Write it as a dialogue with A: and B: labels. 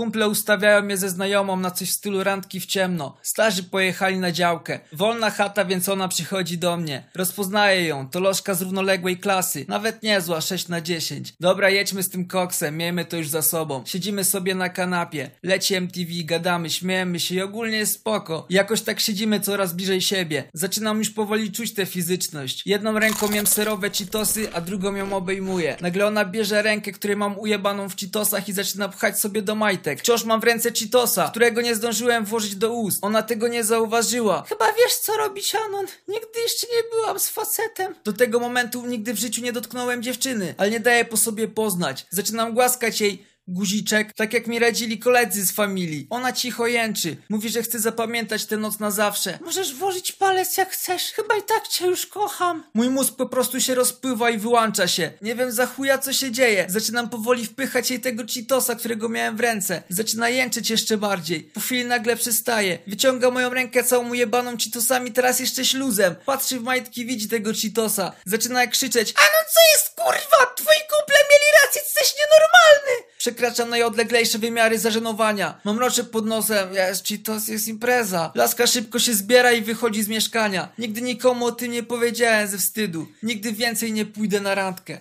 A: Kumple ustawiają mnie ze znajomą na coś w stylu randki w ciemno. Starzy pojechali na działkę. Wolna chata, więc ona przychodzi do mnie. Rozpoznaję ją, to lożka z równoległej klasy. Nawet niezła, 6 na 10. Dobra, jedźmy z tym koksem, miejmy to już za sobą. Siedzimy sobie na kanapie. Leci MTV, gadamy, śmiejemy się i ogólnie jest spoko. Jakoś tak siedzimy coraz bliżej siebie. Zaczynam już powoli czuć tę fizyczność. Jedną ręką jem serowe Cheetosy, a drugą ją obejmuję. Nagle ona bierze rękę, której mam ujebaną w Cheetosach i zaczyna pchać sobie do majtek. Wciąż mam w ręce Cheetosa, którego nie zdążyłem włożyć do ust. Ona tego nie zauważyła. Chyba wiesz co robić, Anon. Nigdy jeszcze nie byłam z facetem. Do tego momentu nigdy w życiu nie dotknąłem dziewczyny, ale nie daję po sobie poznać. Zaczynam głaskać jej guziczek, tak jak mi radzili koledzy z familii. Ona cicho jęczy. Mówi, że chce zapamiętać tę noc na zawsze. Możesz włożyć palec jak chcesz. Chyba i tak cię już kocham. Mój mózg po prostu się rozpływa i wyłącza się. Nie wiem za chuja co się dzieje. Zaczynam powoli wpychać jej tego Cheetosa, którego miałem w ręce. Zaczyna jęczeć jeszcze bardziej. Po chwili nagle przestaje. Wyciąga moją rękę całą jebaną Cheetosami, teraz jeszcze śluzem. Patrzy w majtki, widzi tego Cheetosa. Zaczyna krzyczeć. A no co jest kurwa? Twoi kumple mieli rację, jesteś nienormalny! Przekraczam najodleglejsze wymiary zażenowania. Mam roczek pod nosem. Jest Cheetos, jest impreza. Laska szybko się zbiera i wychodzi z mieszkania. Nigdy nikomu o tym nie powiedziałem ze wstydu. Nigdy więcej nie pójdę na randkę.